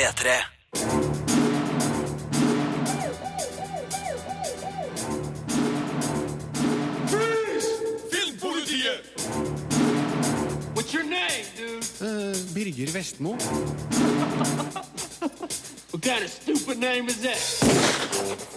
P3. Filmpolitiet! What's name, dude? Birger Vestmo. Kind?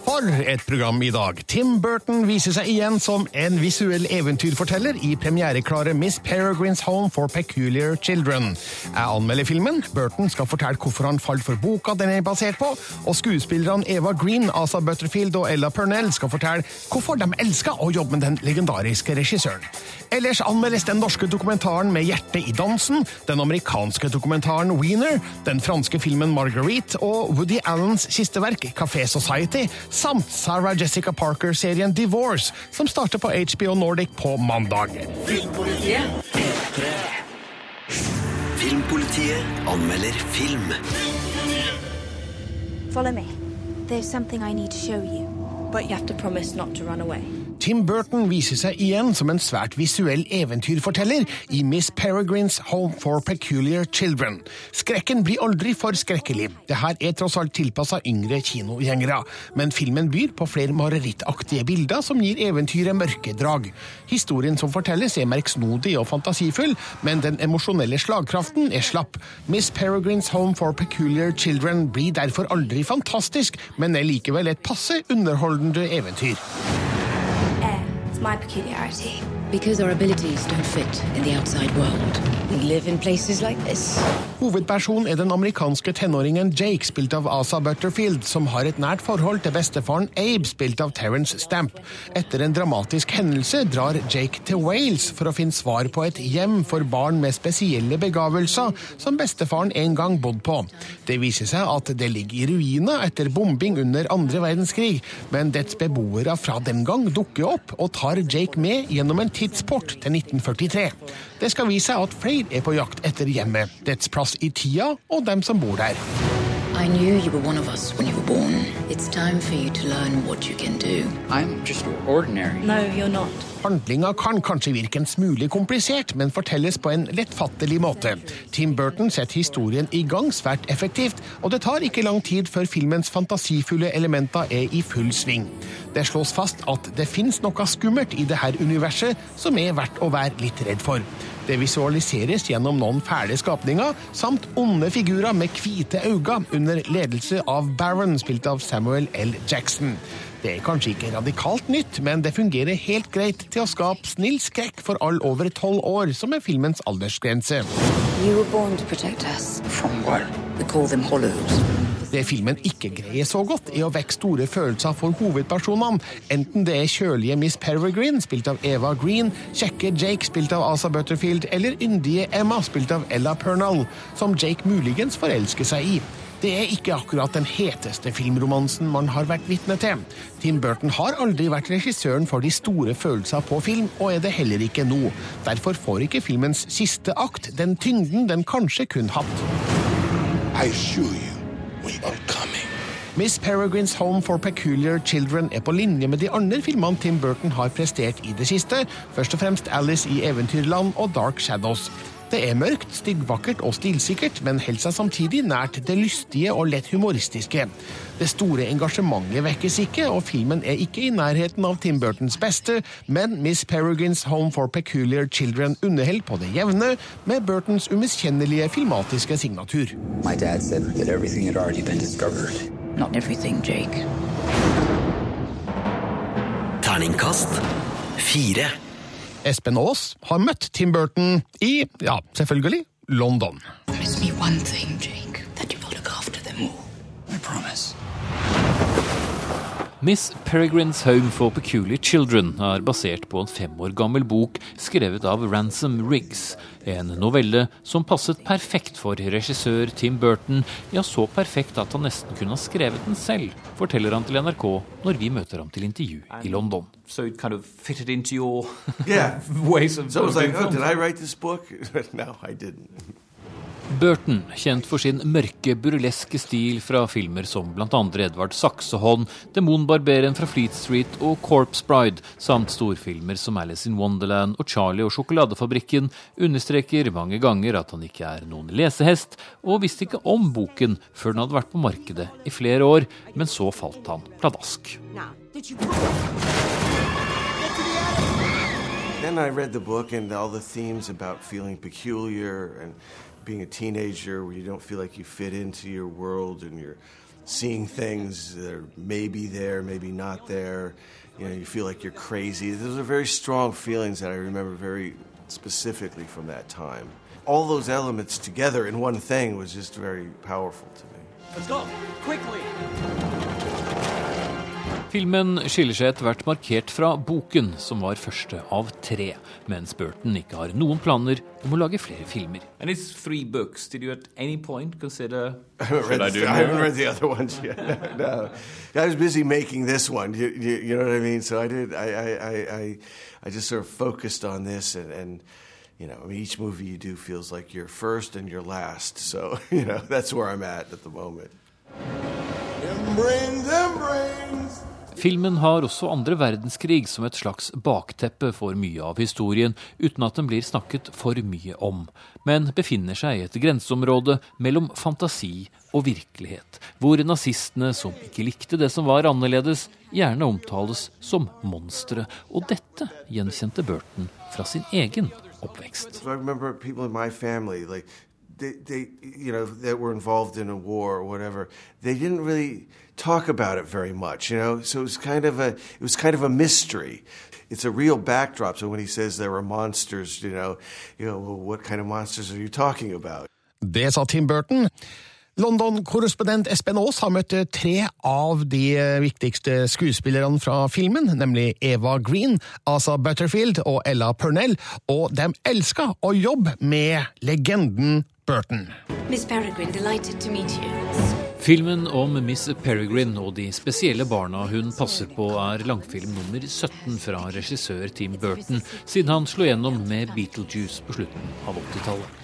For et program i dag. Tim Burton viser seg igjen som en visuell eventyrforteller i premiereklare Miss Peregrines Home for Peculiar Children. Jeg anmelder filmen. Burton skal fortelle hvorfor han falt for boka den er basert på, og skuespillerne Eva Green, Asa Butterfield og Ella Pernell skal fortelle hvorfor de elsker å jobbe med den legendariske regissøren. Ellers anmeldes den norske dokumentaren Med hjertet i dansen, den amerikanske dokumentaren Wiener, den franske filmen Marguerite og Woody Allens siste verk Café Society, samt Sarah Jessica Parker-serien Divorce, som starter på HBO Nordic på mandag. Filmpolitiet anmelder film. Follow me. There's something I need to show you. But you have to promise not to run away. Tim Burton viser seg igjen som en svært visuell eventyrforteller i Miss Peregrines Home for Peculiar Children. Skrekken blir aldri for skrekkelig. Det her er tross alt tilpassa yngre kinogjengere, men filmen byr på flere marerittaktige bilder som gir eventyret mørke drag. Historien som fortelles er merksnodig og fantasifull, men den emosjonelle slagkraften er slapp. Miss Peregrines Home for Peculiar Children blir derfor aldri fantastisk, men er likevel et passe underholdende eventyr. Air. It's my peculiarity. Because our abilities don't fit in the outside world. We live in places like this. Hovedpersonen er den amerikanske tenåringen Jake, spilt av Asa Butterfield, som har et nært forhold til bestefaren Abe, spilt av Terence Stamp. Etter en dramatisk hendelse drar Jake til Wales for å finne svar på et hjem for barn med spesielle begavelser, som bestefaren en gang bodde på. Det viser seg at det ligger i ruiner etter bombing under andre verdenskrig, men dets beboere fra den gang dukker opp og tar Jake med gjennom en tidsport til 1943. Det skal vise seg at flere er på jakt etter hjemmet, dets plass i tida og dem som bor der. I knew you were one of us when you were born. It's time for you to learn what you can do. I'm just ordinary. No, you're not. Handlinga kan kanskje virke en smule komplisert, men fortelles på en lettfattelig måte. Tim Burton setter historien i gang svært effektivt, og det tar ikke lang tid før filmens fantasifulle elementer er i full sving. Det slås fast at det fins noe skummelt i dette universet som er verdt å være litt redd for. Det visualiseres gjennom noen fæle skapninger, samt onde figurer med hvite øyne under ledelse av Baron, spilt av Samuel L. Jackson. Det er kanskje ikke radikalt nytt, men det fungerer helt greit til å skape snill skrekk for alle over tolv år, som er filmens aldersgrense. You were born to protect us. From what? We call them hollows. Det filmen ikke greier så godt, er å vekke store følelser for hovedpersonene, enten det er kjølige Miss Peregrine, spilt av Eva Green, kjekke Jake, spilt av Asa Butterfield, eller yndige Emma, spilt av Ella Pernal, som Jake muligens forelsker seg i. Det er ikke akkurat den heteste filmromansen man har vært vitne til. Tim Burton har aldri vært regissøren for de store følelser på film, og er det heller ikke nå. Derfor får ikke filmens siste akt den tyngden den kanskje kun hatt. I assure you, we are coming. Miss Peregrines Home for Peculiar Children er på linje med de andre filmene Tim Burton har prestert i det siste, først og fremst Alice i Eventyrland og Dark Shadows. Det er mørkt, styggvakkert og stilsikkert, men holder seg samtidig nært det lystige og lett humoristiske. Det store engasjementet vekkes ikke, og filmen er ikke i nærheten av Tim Burtons beste, men Miss Peregrines Home for Peculiar Children underholder på det jevne med Burtons umiskjennelige filmatiske signatur. My dad said that everything had already been discovered. Not everything, Jake. Terningkast fire. Espen Aas har møtt Tim Burton i, ja, selvfølgelig, London. Promise me one thing, Jake. That you will look after them all. I promise. Miss Peregrines Home for Peculiar Children er basert på en fem år gammel bok skrevet av Ransom Riggs. En novelle som passet perfekt for regissør Tim Burton, ja så perfekt at han nesten kunne ha skrevet den selv, forteller han til NRK når vi møter ham til intervju i London. so it kind of fitted into your Yeah. ways of So I was of like, oh, did. I write this book? no, I didn't. Burton, kjent for sin mørke, burleske stil fra filmer som bl.a. Edvard Saksehånd, Demonbarberen fra Fleet Street og Corpse Bride, samt storfilmer som Alice in Wonderland og Charlie og sjokoladefabrikken, understreker mange ganger at han ikke er noen lesehest, og visste ikke om boken før den hadde vært på markedet i flere år, men så falt han pladask. Then I read the book and all the themes about feeling peculiar and being a teenager where you don't feel like you fit into your world and you're seeing things that are maybe there, maybe not there. You know, you feel like you're crazy. Those are very strong feelings that I remember very specifically from that time. All those elements together in one thing was just very powerful to me. Let's go. Quickly. Filmen skiller seg etter hvert markert fra boken, som var første av tre, mens Burton ikke har noen planer om å lage flere filmer. And it's three books. Did you at any point consider no, I was busy making this one. You, you, know what I mean? So I did. I, I, I, I, I just sort of focused on this, and, and you know, I mean, each movie you do feels like your first and your last. So you know, that's where I'm at at the moment. Them brains, them brains. Filmen har også andre verdenskrig som et slags bakteppe for mye av historien, uten at den blir snakket for mye om, men befinner seg i et grenseområde mellom fantasi og virkelighet, hvor nazistene som ikke likte det som var annerledes, gjerne omtales som monstre, og dette gjenkjente Burton fra sin egen oppvekst. So they, they, you know, that were involved in a war or whatever. They didn't really talk about it very much, you know. So it was kind of a, it was kind of a mystery. It's a real backdrop. So when he says there were monsters, you know, you know, well, what kind of monsters are you talking about? Det sa Tim Burton. London-korrespondent Espen Aas har møtt tre av de viktigste skuespillerne fra filmen, nemlig Eva Green, Asa Butterfield og Ella Purnell, og de elska å jobbe med legenden Burton. Miss Peregrine, delighted to meet you. Filmen om Miss Peregrine og de spesielle barna hun passer på, er langfilm nummer 17 fra regissør Tim Burton, siden han slo gjennom med Beetlejuice på slutten av 80-tallet.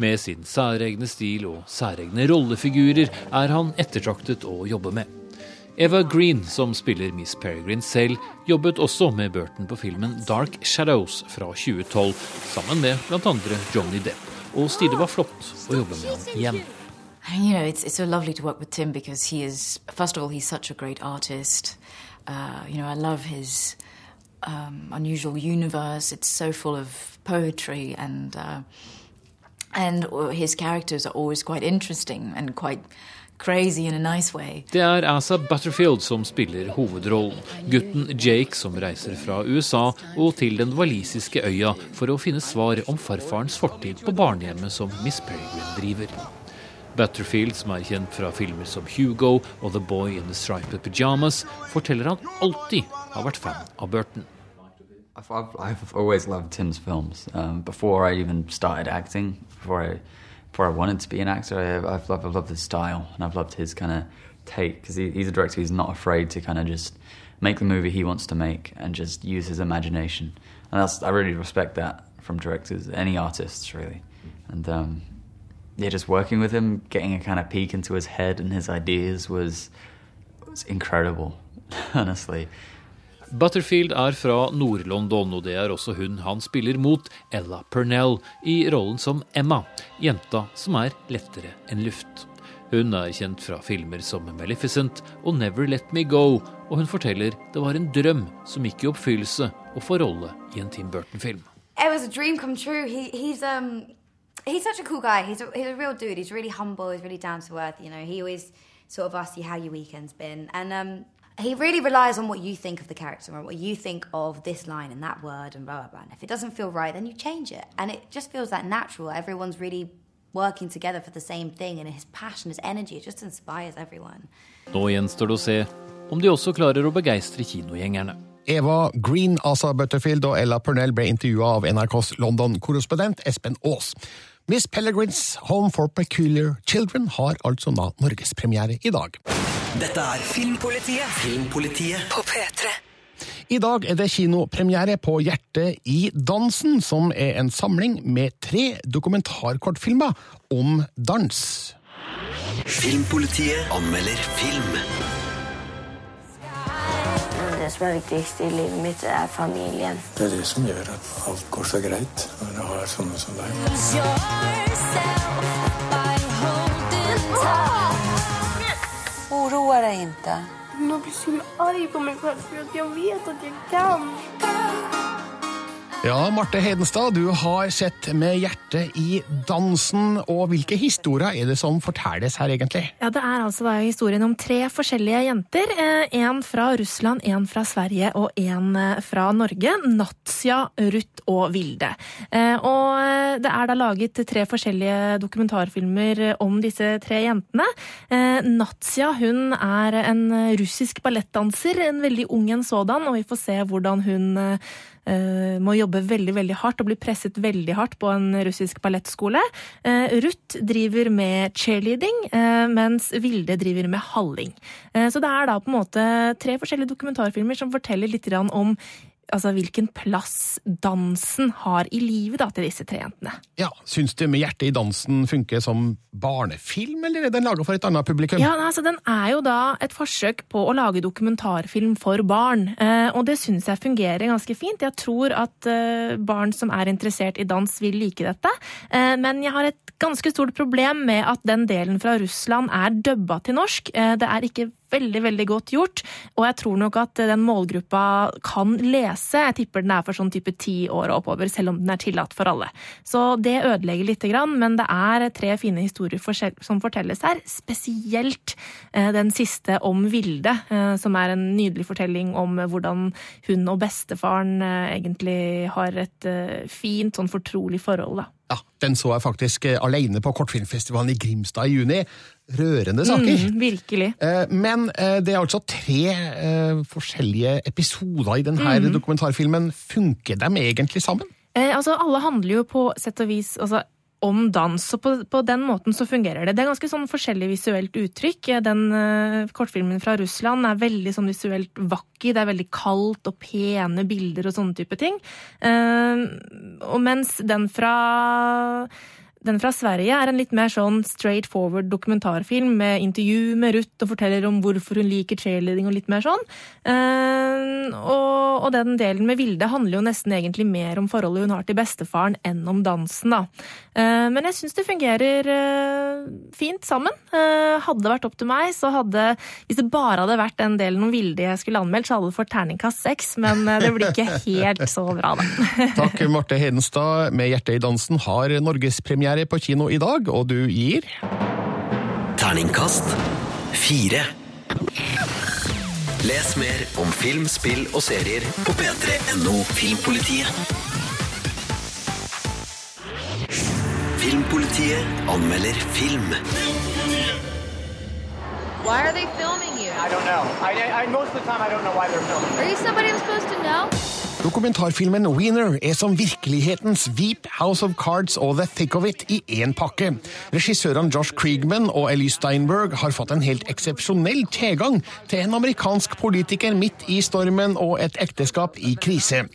Med sin særegne stil og særegne rollefigurer er han ettertraktet å jobbe med. Eva Green, som spiller Miss Peregrine selv, jobbet også med Burton på filmen Dark Shadows fra 2012, sammen med bl.a. Johnny Depp. Og stilig var flott å jobbe med ham igjen. You know, it's, it's so lovely to work with Tim because he is, first of all, he's such a great artist. Uh, you know, I love his um, unusual universe. It's so full of poetry and uh, and his characters are always quite interesting and quite. Det er Asa Butterfield som spiller hovedrollen. Gutten Jake som reiser fra USA og til den walisiske øya for å finne svar om farfarens fortid på barnehjemmet som Miss Peregrine driver. Butterfield, som er kjent fra filmer som Hugo og The Boy in the Striped Pyjamas, forteller han alltid har vært fan av Burton. I've, I've, always loved Tim's films. Um, before I even started acting, before I before I wanted to be an actor, I, I've loved, I've loved his style and I've loved his kind of take because he, he's a director who's not afraid to kind of just make the movie he wants to make and just use his imagination. And that's, I really respect that from directors, any artists really. And um, yeah, just working with him, getting a kind of peek into his head and his ideas was was incredible, honestly. Butterfield er fra Nord-London, og det er også hun han spiller mot, Ella Purnell, i rollen som Emma, jenta som er lettere enn luft. Hun er kjent fra filmer som Maleficent og Never Let Me Go, og hun forteller det var en drøm som gikk i oppfyllelse å få rolle i en Tim Burton-film. It was a dream come true. He, he's um he's such a cool guy. He's a, he's a real dude. He's really humble. He's really down to earth. You know, he always sort of asks you how your weekend's been, and um, he really relies on what you think of the character and what you think of this line and that word and blah blah blah. And if it doesn't feel right, then you change it, and it just feels that natural. Everyone's really working together for the same thing, and his passion, his energy, it just inspires everyone. Nå gjenstår det å se om de også klarer å begeistre kinogjengerne. Eva Green, Asa Butterfield og Ella Purnell ble intervjua av NRKs London-korrespondent Espen Aas. Miss Pellegrins Home for Peculiar Children har altså da norgespremiere i dag. Dette er Filmpolitiet. Filmpolitiet På P3. I dag er det kinopremiere på Hjertet i dansen, som er en samling med tre dokumentarkortfilmer om dans. Filmpolitiet anmelder film. Det som er viktigst i livet mitt, er familien. Det er det som gjør at alt går så greit når du har sånne som deg. Oroa deg ikke. Nå blir så arg på meg selv for jeg jag vet at jeg kan. Ja, Marte Hedenstad, du har sett med hjertet i dansen. Og hvilke historier er det som fortelles her, egentlig? Ja, Det er altså historien om tre forskjellige jenter. En fra Russland, en fra Sverige og en fra Norge. Natsja, Ruth og Vilde. Eh, Og det er da laget tre forskjellige dokumentarfilmer om disse tre jentene. Eh, Natsja hun er en russisk ballettdanser, en veldig ung en sådan, og vi får se hvordan hun eh, må jobbe veldig veldig hardt og bli presset veldig hardt på en russisk ballettskole. Eh, Ruth driver med cheerleading, eh, mens Vilde driver med halling. Eh, Så det er da på en måte tre forskjellige dokumentarfilmer som forteller litt om altså, hvilken plass dansen har i livet da, til disse tre jentene. Ja, Syns du Med hjertet i dansen funker som barnefilm, eller er den laga for et annet publikum? Ja, altså Den er jo da et forsøk på å lage dokumentarfilm for barn. Eh, og det syns jeg fungerer ganske fint. Jeg tror at eh, barn som er interessert i dans, vil like dette. Eh, men jeg har et ganske stort problem med at den delen fra Russland er dubba til norsk. Eh, det er ikke veldig veldig godt gjort, og jeg tror nok at den målgruppa kan lese. Jeg tipper den er for sånn type ti år og oppover, selv om den er tillatt for alle. Så det ødelegger lite grann, men det er tre fine historier som fortelles her. Spesielt eh, den siste om Vilde, eh, som er en nydelig fortelling om hvordan hun og bestefaren eh, egentlig har et eh, fint, sånn fortrolig forhold. da. Ja, Den så jeg faktisk eh, alene på kortfilmfestivalen i Grimstad i juni. Rørende saker. Mm, virkelig. Eh, Men eh, det er altså tre eh, forskjellige episoder i denne mm. dokumentarfilmen. Funker de egentlig sammen? Eh, altså, alle handler jo på sett og vis altså, om dans, og på, på den måten så fungerer det. Det er ganske sånn forskjellig visuelt uttrykk. Den eh, kortfilmen fra Russland er veldig sånn visuelt vakker. Det er veldig kaldt og pene bilder og sånne type ting. Eh, og mens den fra den fra Sverige er en litt mer sånn straight forward dokumentarfilm med intervju med Ruth og forteller om hvorfor hun liker cheerleading og litt mer sånn. Eh, og, og den delen med Vilde handler jo nesten egentlig mer om forholdet hun har til bestefaren enn om dansen, da. Eh, men jeg syns det fungerer eh, fint sammen. Eh, hadde det vært opp til meg, så hadde Hvis det bare hadde vært den delen om Vilde jeg skulle anmeldt, så hadde det fått terningkast seks, men det blir ikke helt så bra, da. Takk, Marte Hedenstad. Med hjertet i dansen har norgespremiere på kino i dag, og du gir Terningkast fire. Les mer om film, spill og serier på p3.no Filmpolitiet. Filmpolitiet anmelder film. Why are they filming you? I don't know. I, I, most of the time, I don't know why they're filming. Are you somebody I'm supposed to know? Dokumentarfilmen Wiener er som virkelighetens Veep, House of Cards og The Thick of It i én pakke. Regissørene Josh Kriegman og Ellie Steinberg har fått en helt eksepsjonell tilgang til en amerikansk politiker midt i stormen og et ekteskap i krise.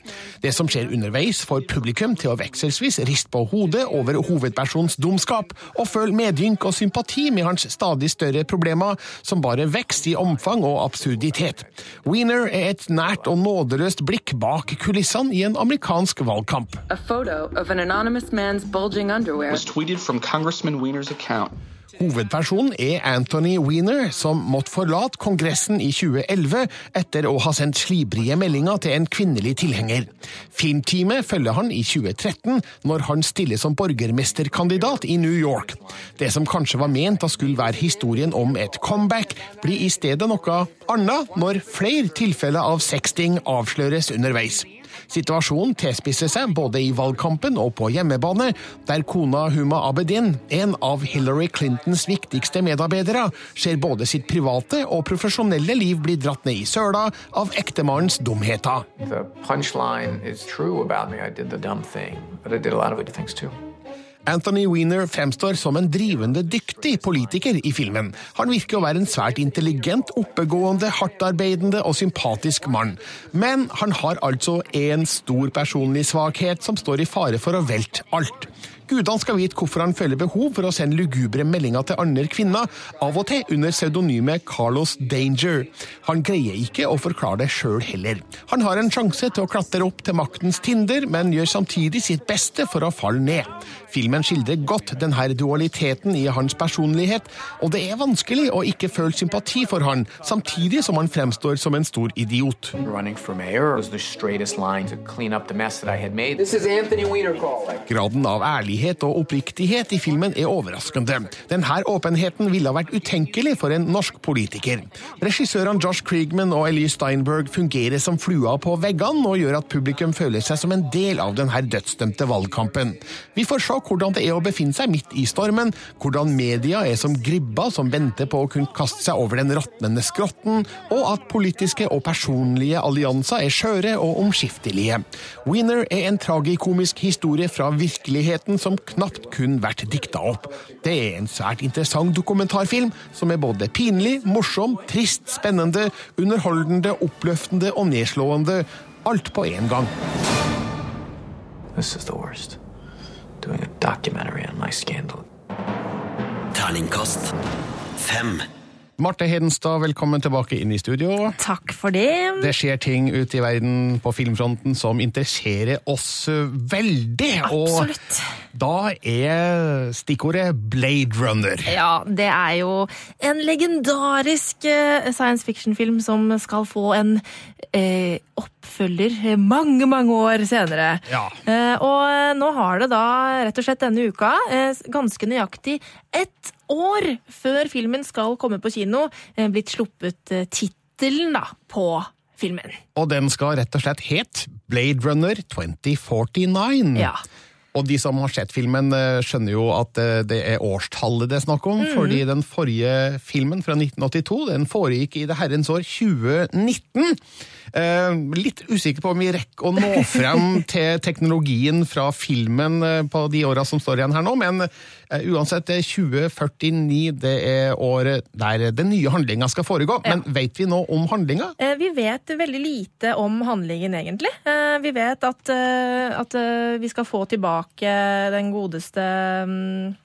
Det som skjer underveis, får publikum til å vekselvis riste på hodet over hovedpersonens dumskap og føle medynk og sympati med hans stadig større problemer, som bare vokser i omfang og absurditet. Wiener er et nært og nådeløst blikk bak kulissene i en amerikansk valgkamp. A photo of an anonymous man's bulging underwear was tweeted from Congressman Wiener's account. Hovedpersonen er Anthony Weiner, som måtte forlate Kongressen i 2011 etter å ha sendt slibrige meldinger til en kvinnelig tilhenger. Filmteamet følger han i 2013, når han stiller som borgermesterkandidat i New York. Det som kanskje var ment å skulle være historien om et comeback, blir i stedet noe annet når flere tilfeller av sexting avsløres underveis. Situasjonen tilspisser seg både i valgkampen og på hjemmebane, der kona Huma Abedin, en av Hillary Clintons viktigste medarbeidere, ser både sitt private og profesjonelle liv bli dratt ned i søla av ektemannens dumheter. Anthony Weiner fremstår som en drivende dyktig politiker i filmen. Han virker å være en svært intelligent, oppegående, hardtarbeidende og sympatisk mann. Men han har altså en stor personlig svakhet som står i fare for å velte alt. Gudene skal vite hvorfor han føler behov for å sende lugubre meldinger til andre kvinner, av og til under pseudonymet Carlos Danger. Han greier ikke å forklare det sjøl heller. Han har en sjanse til å klatre opp til maktens tinder, men gjør samtidig sitt beste for å falle ned. Filmen skildrer godt denne dualiteten i hans personlighet, og det er vanskelig å ikke føle sympati for han, samtidig som han fremstår som en stor idiot. Graden av ærlighet og oppriktighet i filmen er overraskende. Denne åpenheten ville ha vært utenkelig for en norsk politiker. Regissørene Josh Kriegman og Elise Steinberg fungerer som flua på veggene og gjør at publikum føler seg som en del av denne dødsdømte valgkampen. Vi får se hvordan det er å befinne seg midt i stormen, hvordan media er som gribber som venter på å kunne kaste seg over den råtnende skrotten, og at politiske og personlige allianser er skjøre og omskiftelige. Winner er en tragikomisk historie fra virkeligheten som knapt kun vært dikta opp. Det er en svært interessant dokumentarfilm som er både pinlig, morsom, trist, spennende, underholdende, oppløftende og nedslående. Alt på én gang. This is the worst. Doing a documentary on my scandal. Terningkast fem. Marte Hedenstad, velkommen tilbake inn i studio. Takk for det. Det skjer ting ute i verden på filmfronten som interesserer oss veldig. Absolutt. Og da er stikkordet Blade Runner. Ja, det er jo en legendarisk eh, science fiction-film som skal få en eh, oppfølger mange, mange år senere. Ja. Eh, og nå har det da rett og slett denne uka, eh, ganske nøyaktig ett år før filmen skal komme på kino, eh, blitt sluppet eh, tittelen på filmen. Og den skal rett og slett het Blade Runner 2049. Ja. Og de som har sett filmen, eh, skjønner jo at eh, det er årstallet det er snakk om. Mm. Fordi den forrige filmen fra 1982 den foregikk i det herrens år 2019. Eh, litt usikker på om vi rekker å nå frem til teknologien fra filmen eh, på de åra som står igjen her nå, men uansett, det er 2049 det er året der den nye handlinga skal foregå. Men vet vi nå om handlinga? Eh, Vi vet veldig lite om handlingen, egentlig. Eh, Vi vet at, eh, at eh, vi skal få tilbake den godeste mm,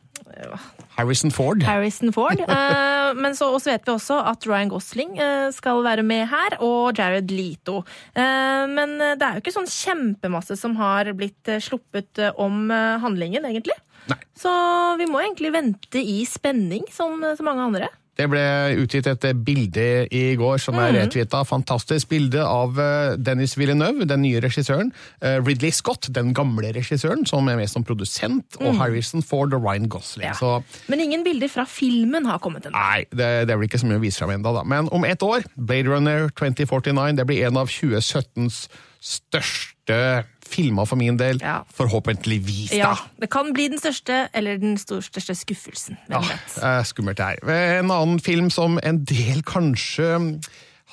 Harrison Ford. Harrison Ford. Eh, Men så også vet vi også at Ryan Gosling eh, skal være med her, og Jared Leto. Eh, Men det er jo ikke sånn kjempemasse som har blitt eh, sluppet eh, om eh, handlingen, egentlig. Så vi må egentlig vente i spenning, som så mange andre. Det ble utgitt et bilde i går som er Mhm. retweeta. Fantastisk bilde av eh, Dennis Villeneuve, den nye regissøren. eh, Ridley Scott, den gamle regissøren, som er med som produsent. Og Mhm. Harrison Ford og Ryan Gosling. Så Men ingen bilder fra filmen har kommet ennå. nei, det, det er vel ikke så mye å vise fram ennå, da. Men om ett år, Blade Runner 2049, det blir en av 2017s største filmer for min del. Forhåpentligvis, da. Ja, det kan bli den største eller den største skuffelsen. Hvem vet? Er skummelt det her. En annen film som en del kanskje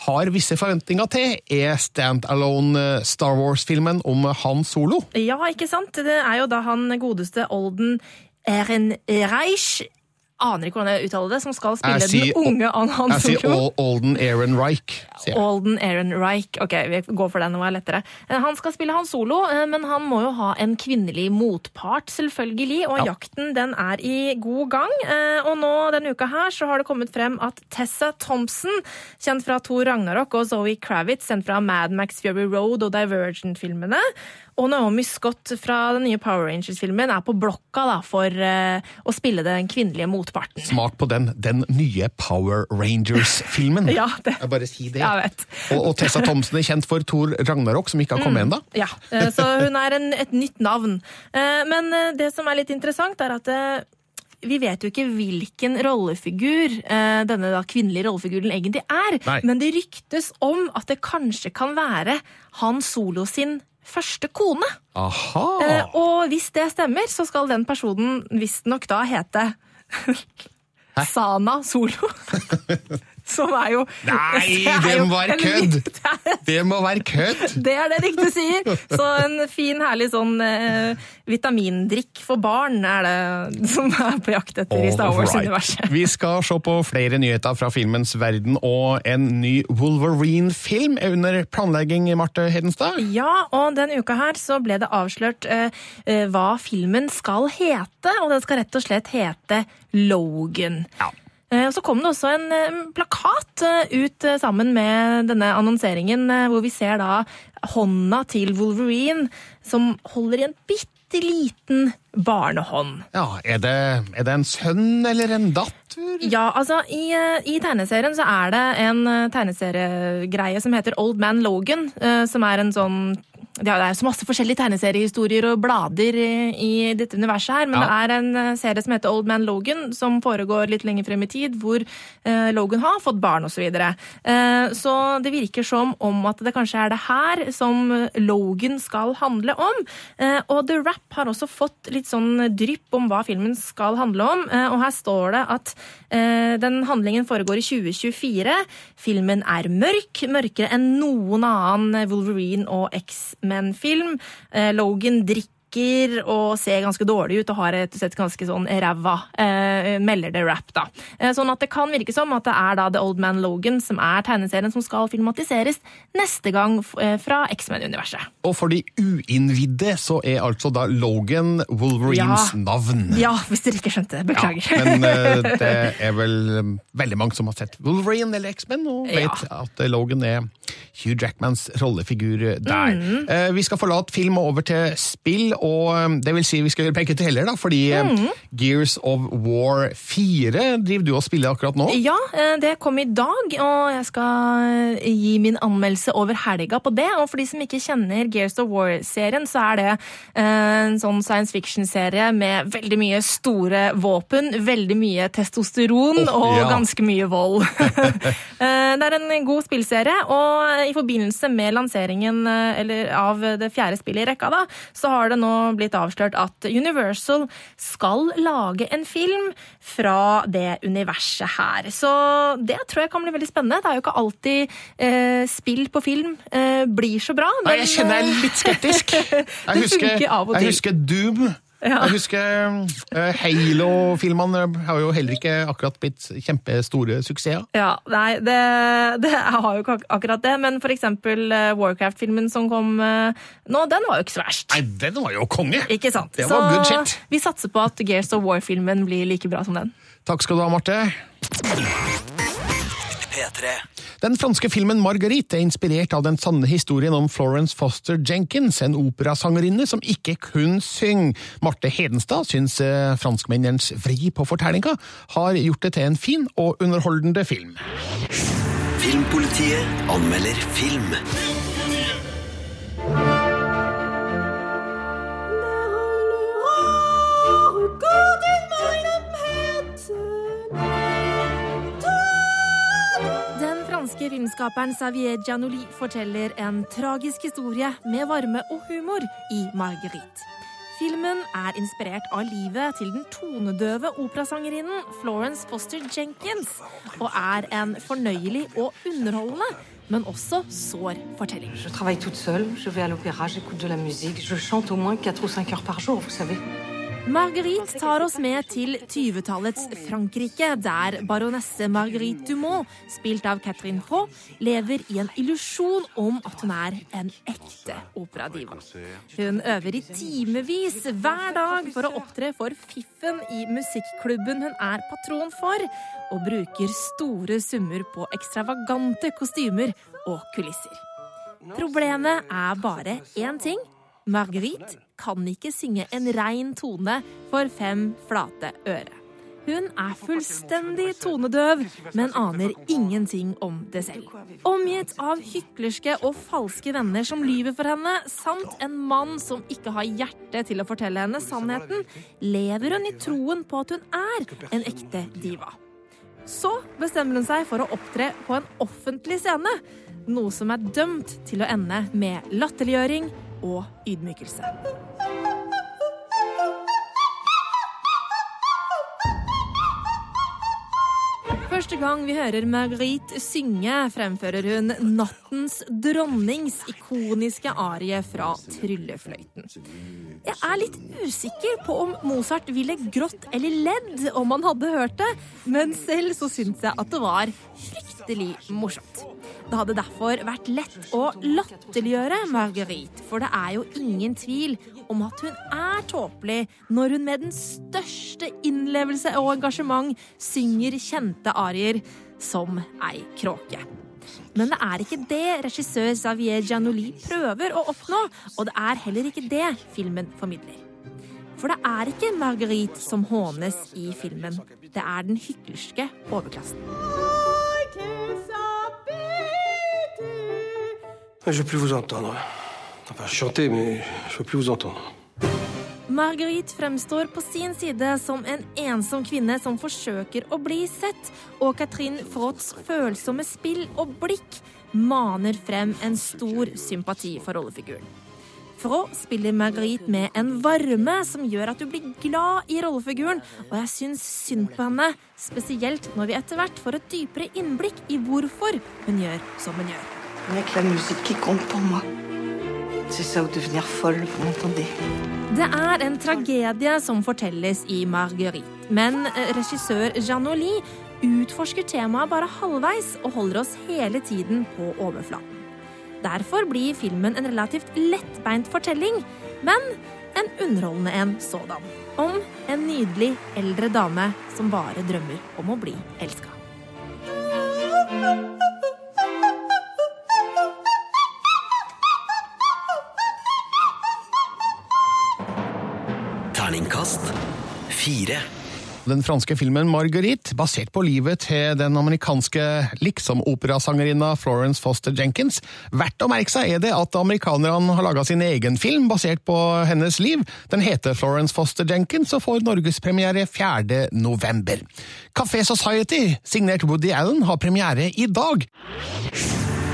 har visse forventninger til, er stand-alone Star Wars-filmen om Han Solo. Ja, ikke sant? Det er jo da han godeste Olden Ehrenreich Aner ikke hvordan jeg uttaler det, som skal spille see, den unge Anne Hansson Klo. Jeg sier Olden Aaron Reich. Olden Aaron Reich. Ok, vi går for den, er det lettere. Eh, Han skal spille Han Solo, eh, men han må jo ha en kvinnelig motpart, selvfølgelig. Og Ja. jakten den er i god gang. Eh, Og nå denne uka her så har det kommet frem at Tessa Thompson, kjent fra Thor Ragnarok, og Zoe Kravitz, kjent fra Mad Max Fury Road og Divergent-filmene, og Naomi Scott fra den nye Power Rangers-filmen er på blokka da, for uh, å spille den kvinnelige motparten. Smak på den, den nye Power Rangers-filmen. Ja, det. Jeg bare si det. Jeg vet. Og, og Tessa Thompson er kjent for Thor Ragnarok, som ikke har kommet ennå. Ja, eh, så hun er en, et nytt navn. Eh, Men det som er litt interessant, er at vi vet jo ikke hvilken rollefigur eh, denne da kvinnelige rollefiguren egentlig er. Nei. Men det ryktes om at det kanskje kan være Han Solo sin første kone. Aha! Eh, Og hvis det stemmer, så skal den personen visstnok da hete Sana Solo. Som er jo Nei, det, det må være kødd! Det må være kødd! Det er det riktig sier. Så en fin, herlig sånn eh, vitamindrikk for barn er det som er på jakt etter i Star Wars-universet. Vi skal se på flere nyheter fra filmens verden, og en ny Wolverine-film er under planlegging, Marte Hedenstad. Ja, og den uka her så ble det avslørt eh, eh, hva filmen skal hete, og den skal rett og slett hete Logan. Og Så kom det også en eh, plakat eh, ut eh, sammen med denne annonseringen, eh, hvor vi ser da hånda til Wolverine, som holder i en bitte liten barnehånd. Ja, er det, er det en sønn eller en datter? Ja, altså i, eh, i tegneserien så er det en eh, tegneseriegreie som heter Old Man Logan, eh, som er en sånn Det er så masse forskjellige tegneseriehistorier og blader i, dette universet her, men Ja. det er en eh, serie som heter Old Man Logan, som foregår litt lenger frem i tid, hvor eh, Logan har fått barn osv. Så, videre. eh, så det virker som om at det kanskje er det her som Logan skal handle om. Eh, og The Rap har også fått litt sånn drypp om hva filmen skal handle om, og her står det at den handlingen foregår i 2024. Filmen er mørk, mørkere enn noen annen Wolverine og X-Men-film. Eh, Logan drikker og ser ganske dårlig ut og har rett og slett ganske sånn ræva, eh, melder det rap, da. Eh, sånn at det kan virke som at det er da The Old Man Logan som er tegneserien som skal filmatiseres neste gang eh, fra X-Men-universet. Og for de uinnvidde så er altså da Logan Wolverines Ja. navn. Ja, hvis dere ikke skjønte det. Beklager. Ja, men eh, det er vel um, veldig mange som har sett Wolverine eller X-Men og Ja. vet at eh, Logan er Hugh Jackmans rollefigur der. Mm. Eh, Vi skal forlate film og over til spill, og um, det vil si vi skal gjøre begge deler, da, fordi Mhm. Gears of War 4 driver du og spiller akkurat nå. Ja, eh, det kom i dag, og jeg skal eh, gi min anmeldelse over helga på det. Og for de som ikke kjenner Gears of War-serien, så er det eh, en sånn science fiction-serie med veldig mye store våpen, veldig mye testosteron oh, og ja. ganske mye vold. Det er en god spillserie, og i forbindelse med lanseringen eller av det fjerde spillet i rekka, da, så har det nå blitt avslørt at Universal skal lage en film fra det universet her. Så det tror jeg kan bli veldig spennende. Det er jo ikke alltid eh, spill på film eh, blir så bra. Nei, jeg kjenner jeg er litt skeptisk. Jeg husker, jeg husker Doom. Ja. Jeg husker uh, Halo-filmene har jo heller ikke akkurat blitt kjempestore suksesser. Ja, nei, det, det har jo ikke ak- akkurat det, men for eksempel eh, Warcraft-filmen som kom uh, nå, den var jo ikke så verst. Nei, den var jo konge! Ikke sant? Det var good shit. vi satser på at Gears of War-filmen blir like bra som den. Takk skal du ha, Marte. P3. Den franske filmen Marguerite er inspirert av den sanne historien om Florence Foster Jenkins, en operasangerinne som ikke kun synger. Marte Hedenstad syns franskmennens franskmennenes vri på fortellinga har gjort det til en fin og underholdende film. Filmpolitiet anmelder film. Franske filmskaperen Xavier Giannoli forteller en tragisk historie med varme og humor i Marguerite. Filmen er inspirert av livet til den tonedøve operasangerinnen Florence Foster Jenkins, og er en fornøyelig og underholdende, men også sår fortelling. Jeg Je travaille Jeg går je vais jeg l'opéra, musikk, jeg musique, je chante au moins 4 ou 5 heures par jour, vous savez. Marguerite tar oss med til 20-tallets Frankrike, der baronesse Marguerite Dumont, spilt av Catherine Faux, lever i en illusjon om at hun er en ekte operadiva. Hun øver i timevis hver dag for å opptre for fiffen i musikklubben hun er patron for, og bruker store summer på ekstravagante kostymer og kulisser. Problemet er bare én ting. Marguerite kan ikke synge en rein tone for fem flate øre. Hun er fullstendig tonedøv, men aner ingenting om det selv. Omgitt av hyklerske og falske venner som lyver for henne, samt en mann som ikke har hjerte til å fortelle henne sannheten, lever hun i troen på at hun er en ekte diva. Så bestemmer hun seg for å opptre på en offentlig scene, noe som er dømt til å ende med latterliggjøring og ydmykelse. Første gang vi hører Marguerite synge, fremfører hun nattens dronnings ikoniske arie fra Tryllefløyten. Jeg er litt usikker på om Mozart ville grått eller ledd om han hadde hørt det, men selv så syns jeg at det var fryktelig morsomt. Det hadde derfor vært lett å latterliggjøre Marguerite, for det er jo ingen tvil om at hun er tåpelig når hun med den største innlevelse og engasjement synger kjente arier som ei kråke. Men det er ikke det regissør Xavier Giannoli prøver å oppnå, og det er heller ikke det filmen formidler. For det er ikke Marguerite som hånes i filmen. Det er den hyklerske overklassen. Je veux plus vous entendre. Enfin, chanter, mais je veux plus vous entendre. Marguerite fremstår på sin side som en ensom kvinne som forsøker å bli sett, og Katrin Frotts følsomme spill og blikk maner frem en stor sympati for rollefiguren. Frå spiller Marguerite med en varme som gjør at du blir glad i rollefiguren, og jeg syns synd på henne, spesielt når vi etter hvert får et dypere innblikk i hvorfor hun gjør som hun gjør. Avec la musique qui compte pour moi. Det er en tragedie som fortelles i Marguerite, men regissør regissør Janoli utforsker temaet bare halvveis og holder oss hele tiden på overflaten. Derfor blir filmen en relativt lettbeint fortelling, men en underholdende en sådan. Om en nydelig eldre dame som bare drømmer om å bli elska. Fire. Den franske filmen Marguerite, basert på livet til den amerikanske liksom-operasangerinna Florence Foster Jenkins. Verdt å merke seg er det at amerikanerne har laga sin egen film basert på hennes liv. Den heter Florence Foster Jenkins og får norgespremiere 4. november. Café Society, signert Woody Allen, har premiere i dag.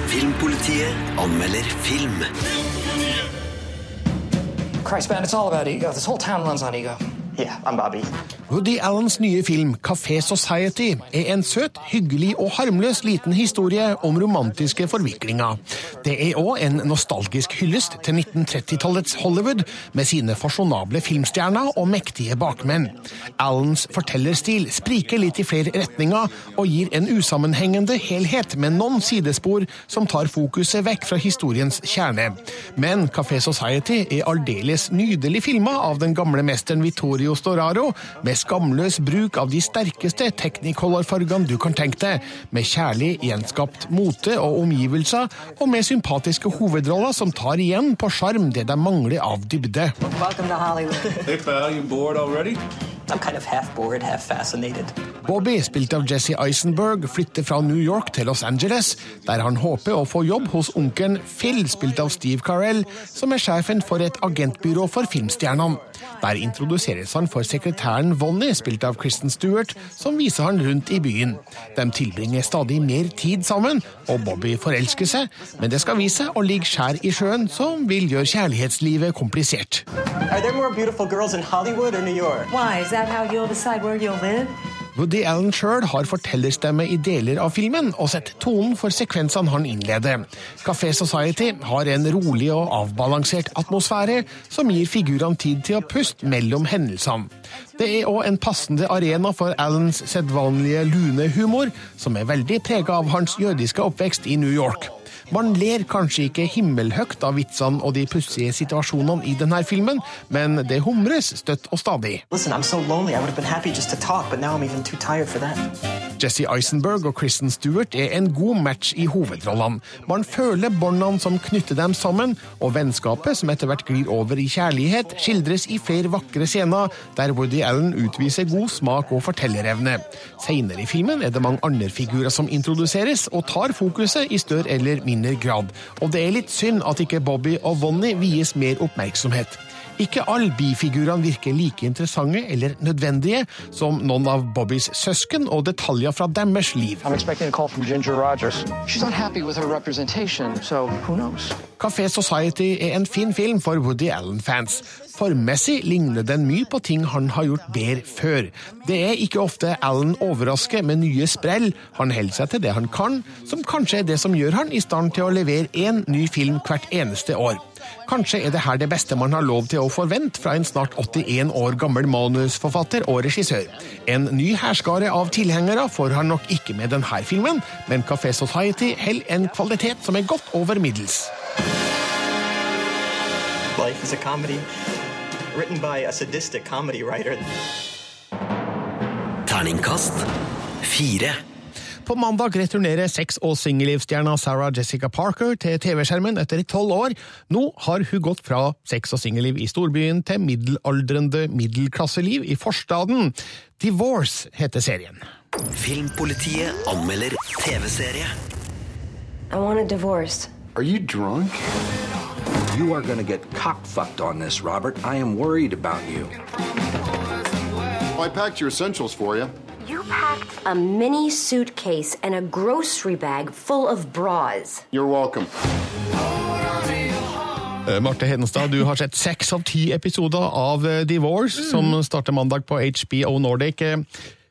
Filmpolitiet anmelder film. Christ, man, it's all about ego. This whole town runs on ego. Yeah. Woody Allens nye film Café Society er en søt, hyggelig og harmløs liten historie om romantiske forviklinger. Det er òg en nostalgisk hyllest til 1930-tallets Hollywood, med sine fasjonable filmstjerner og mektige bakmenn. Allens fortellerstil spriker litt i flere retninger og gir en usammenhengende helhet med noen sidespor som tar fokuset vekk fra historiens kjerne. Men Café Society er aldeles nydelig filma av den gamle mesteren Vittorio Storaro, med skamløs bruk av de sterkeste Technicolor-fargene du kan tenke deg, med kjærlig gjenskapt mote og omgivelser, og med sympatiske hovedroller som tar igjen på sjarm det de mangler av dybde. Welcome to Hollywood. Hey, pal, you bored already? I'm kind of half bored, half fascinated. Bobby, spilt av Jesse Eisenberg, flytter fra New York til Los Angeles, der han håper å få jobb hos onkelen Phil, spilt av Steve Carell, som er sjefen for et agentbyrå for filmstjernene. Der introduseres han for sekretæren Vonnie, spilt av Kristen Stewart, som viser han rundt i byen. De tilbringer stadig mer tid sammen, og Bobby forelsker seg, men det skal vise seg å ligge skjær i sjøen, som vil gjøre kjærlighetslivet komplisert. Are there more beautiful girls in Hollywood or New York? Why? Is that how you'll decide where you'll live? Woody Allen sjøl har fortellerstemme i deler av filmen, og setter tonen for sekvensene han innleder. Café Society har en rolig og avbalansert atmosfære, som gir figurene tid til å puste mellom hendelsene. Det er òg en passende arena for Allens sedvanlige lune humor, som er veldig prega av hans jødiske oppvekst i New York. Man ler kanskje ikke himmelhøyt av vitsene og de pussige situasjonene i denne filmen, men det humres støtt og stadig. Listen, so talk. Jesse Eisenberg og Kristen Stewart er en god match i hovedrollene. Man føler båndene som knytter dem sammen, og vennskapet som etter hvert glir over i kjærlighet, skildres i flere vakre scener der Woody Allen utviser god smak og fortellerevne. Senere i filmen er det mange andre figurer som introduseres og tar fokuset i større eller mindre grad, og det er litt synd at ikke Bobby og Vonnie vies mer oppmerksomhet. Ikke alle bifigurene virker like interessante eller nødvendige som noen av Bobbys søsken og detaljer fra deres liv. So? Café Society er en fin film for Woody Allen-fans. Formmessig ligner den mye på ting han har gjort bedre før. Det er ikke ofte Allen overrasker med nye sprell, han holder seg til det han kan, som kanskje er det som gjør han i stand til å levere én ny film hvert eneste år. Kanskje er det her det beste man har lov til å forvente fra en snart 81 år gammel manusforfatter og regissør. En ny hærskare av tilhengere får han nok ikke med denne filmen, men Café Society holder en kvalitet som er godt over middels. Life is a comedy written by a sadistic comedy writer. Terningkast fire. På mandag returnerer sex- og singellivsstjerna Sarah Jessica Parker til TV-skjermen etter tolv år. Nå har hun gått fra sex- og singelliv i storbyen til middelaldrende middelklasseliv i forstaden. Divorce heter serien. Filmpolitiet anmelder TV-serie. I want a divorce. Are you drunk? You are gonna get cock-fucked on this, Robert. I am worried about you. I packed your essentials for you. You packed a mini suitcase and a grocery bag full of bras. You're welcome. Eh, Marte Hedenstad, du har sett seks av ti episoder av eh, Divorce, som starter mandag på HBO Nordic.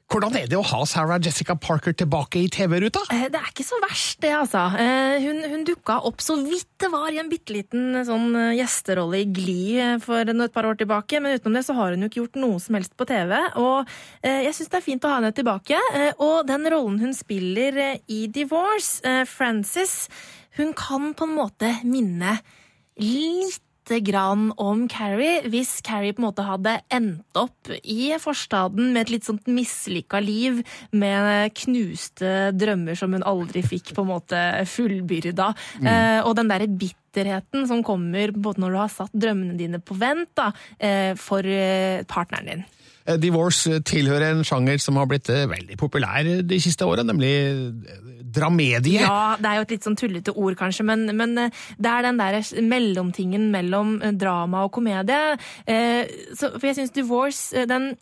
Hvordan er det å ha Sarah Jessica Parker tilbake i TV-ruta? Eh, Det er ikke så verst, det, altså. Eh, Hun, hun dukka opp så vidt det var i en bitte liten sånn eh, gjesterolle i eh, for et par år tilbake, men utenom det så har hun jo ikke gjort noe som helst på TV. Og jeg syns det er fint å ha henne tilbake. Og den rollen hun spiller i Divorce, Frances, hun kan på en måte minne litt grann om Carrie, hvis Carrie på en måte hadde endt opp i forstaden med et litt sånt mislykka liv, med knuste drømmer som hun aldri fikk på en måte fullbyrda. Mm. Eh, og den derre bitterheten som kommer både når du har satt drømmene dine på vent da, eh, for eh, partneren din. Eh, Divorce tilhører en sjanger som har blitt eh, veldig populær de siste årene, nemlig eh, dramedie. Ja, det er jo et litt sånn tullete ord, kanskje, men, men eh, det er den der mellomtingen mellom eh, drama og komedie. Eh, for jeg syns Divorce eh, den,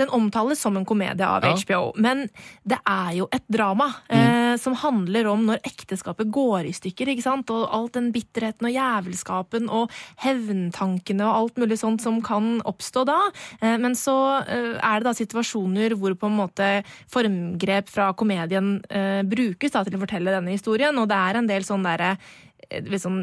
den omtales som en komedie av Ja. HBO, men det er jo et drama eh, som handler om når ekteskapet går i stykker, ikke sant? Og alt den bitterheten og jævelskapen og hevntankene og alt mulig sånt som kan oppstå da. Eh, men så eh, er det da situasjoner hvor på en måte formgrep fra komedien eh, brukes da til å fortelle denne historien, og det er en del sånn derre sånn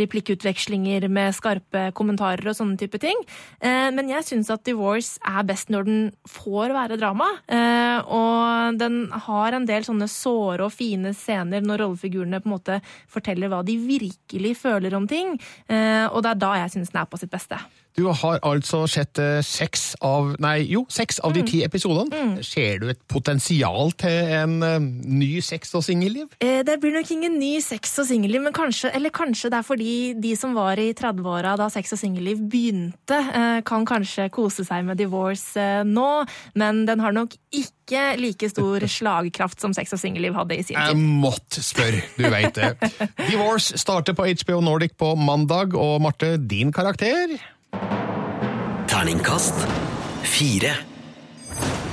replikkutvekslinger med skarpe kommentarer og sånne type ting. Eh, Men jeg syns at Divorce er best når den får være drama. Eh, Og den har en del sånne såre og fine scener når rollefigurene på en måte forteller hva de virkelig føler om ting. Eh, Og det er da jeg syns den er på sitt beste. Du har altså sett eh, seks av Nei, jo, seks av de Mm. ti episodene. Ser du et potensial til en eh, ny sex- og singelliv? Eh, Det blir nok ingen ny sex- og singelliv, men kanskje, eller kanskje det er fordi de som var i 30-åra da sex- og singelliv begynte, kan kanskje kose seg med divorce nå, men den har nok ikke like stor slagkraft som sex- og singelliv hadde i sin tid. Jeg måtte spørre, du veit det. Divorce starter på HBO Nordic på mandag, og Marte, din karakter? Terningkast fire.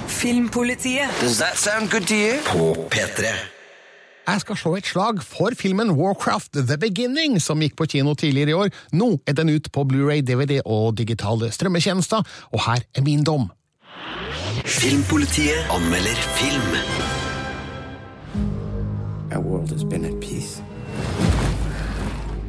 Filmpolitiet. Does that sound good to you? På P3. Jeg skal slå et slag for filmen Warcraft The Beginning, som gikk på kino tidligere i år. Nå er den ut på Blu-ray, DVD og digitale strømmetjenester, og her er min dom. Filmpolitiet anmelder film. Our world has been at peace.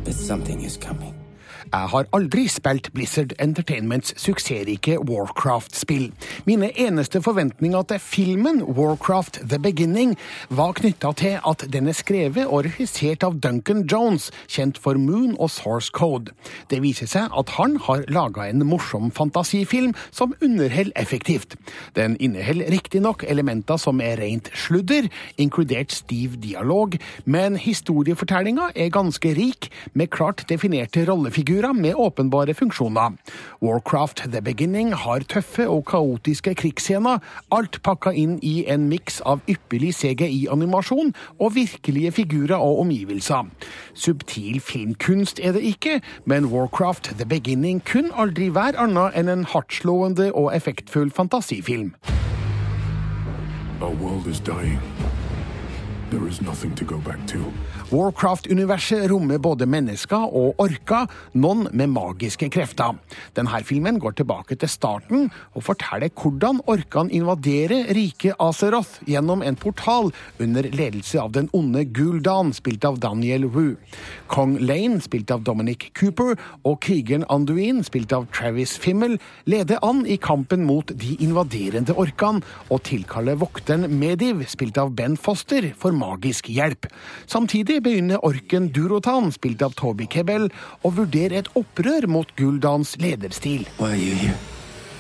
But something is coming. Jeg har aldri spilt Blizzard Entertainments suksessrike Warcraft-spill. Mine eneste forventninger til filmen Warcraft The Beginning var knytta til at den er skrevet og regissert av Duncan Jones, kjent for Moon og Source Code. Det viser seg at han har laga en morsom fantasifilm som underholder effektivt. Den inneholder riktignok elementer som er rent sludder, inkludert stiv dialog, men historiefortellinga er ganske rik, med klart definerte rollefigurer actionfigurer med åpenbare funksjoner. Warcraft The Beginning har tøffe og kaotiske krigsscener, alt pakka inn i en miks av ypperlig CGI-animasjon og virkelige figurer og omgivelser. Subtil filmkunst er det ikke, men Warcraft The Beginning kun aldri være annet enn en hardtslående og effektfull fantasifilm. Our world is dying. There is nothing to go back to. Warcraft-universet rommer både mennesker og orker, noen med magiske krefter. Denne filmen går tilbake til starten og forteller hvordan orkene invaderer rike Azeroth gjennom en portal under ledelse av den onde Guldan, spilt av Daniel Wu. Kong Lane, spilt av Dominic Cooper, og krigeren Anduin, spilt av Travis Fimmel, leder an i kampen mot de invaderende orkene og tilkaller vokteren Mediv, spilt av Ben Foster, for magisk hjelp. Samtidig begynner orken Durotan, spilt av Toby Kebbell, å vurdere et opprør mot Guldans lederstil. Why are you here?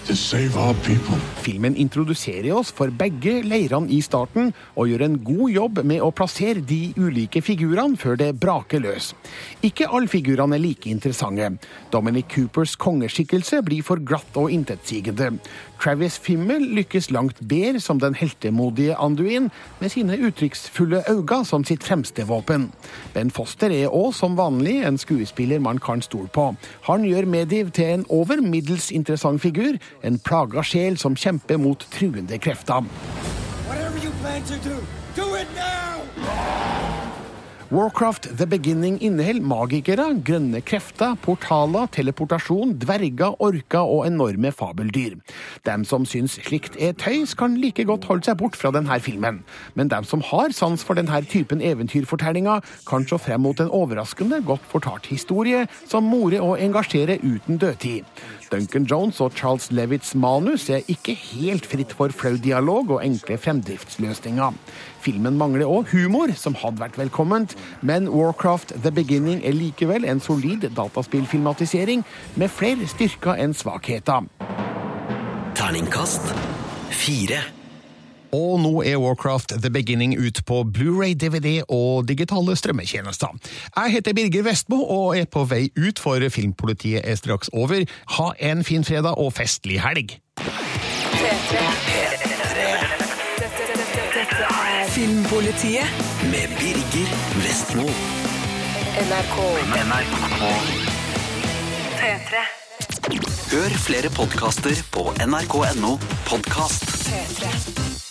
Filmen introduserer oss for begge leirene i starten, og gjør en god jobb med å plassere de ulike figurene før det braker løs. Ikke alle figurene er like interessante. Dominic Coopers kongeskikkelse blir for glatt og intetsigende. Travis Fimmel lykkes langt bedre som den heltemodige Anduin, med sine uttrykksfulle øyne som sitt fremste våpen. Ben Foster er òg som vanlig en skuespiller man kan stole på. Han gjør Mediv til en over middels interessant figur, en plaga sjel som kjemper mot truende krefter. Warcraft The Beginning inneholder magikere, grønne krefter, portaler, teleportasjon, dverger, orker og enorme fabeldyr. Dem som syns slikt er tøys, kan like godt holde seg bort fra denne filmen. Men dem som har sans for denne typen eventyrfortellinger, kan se frem mot en overraskende godt fortalt historie som morer og engasjerer uten dødtid. Duncan Jones og Charles Levitts manus er ikke helt fritt for flau dialog og enkle fremdriftsløsninger. Filmen mangler òg humor, som hadde vært velkomment, men Warcraft The Beginning er likevel en solid dataspillfilmatisering med flere styrker enn svakheter. Terningkast fire. Og nå er Warcraft The Beginning ut på Blu-ray, DVD og digitale strømmetjenester. Jeg heter Birger Vestmo og er på vei ut, for Filmpolitiet er straks over. Ha en fin fredag og festlig helg! Filmpolitiet Med Birger Vestmo. NRK. NRK. P3. Hør flere podkaster på nrk.no podkast. P3.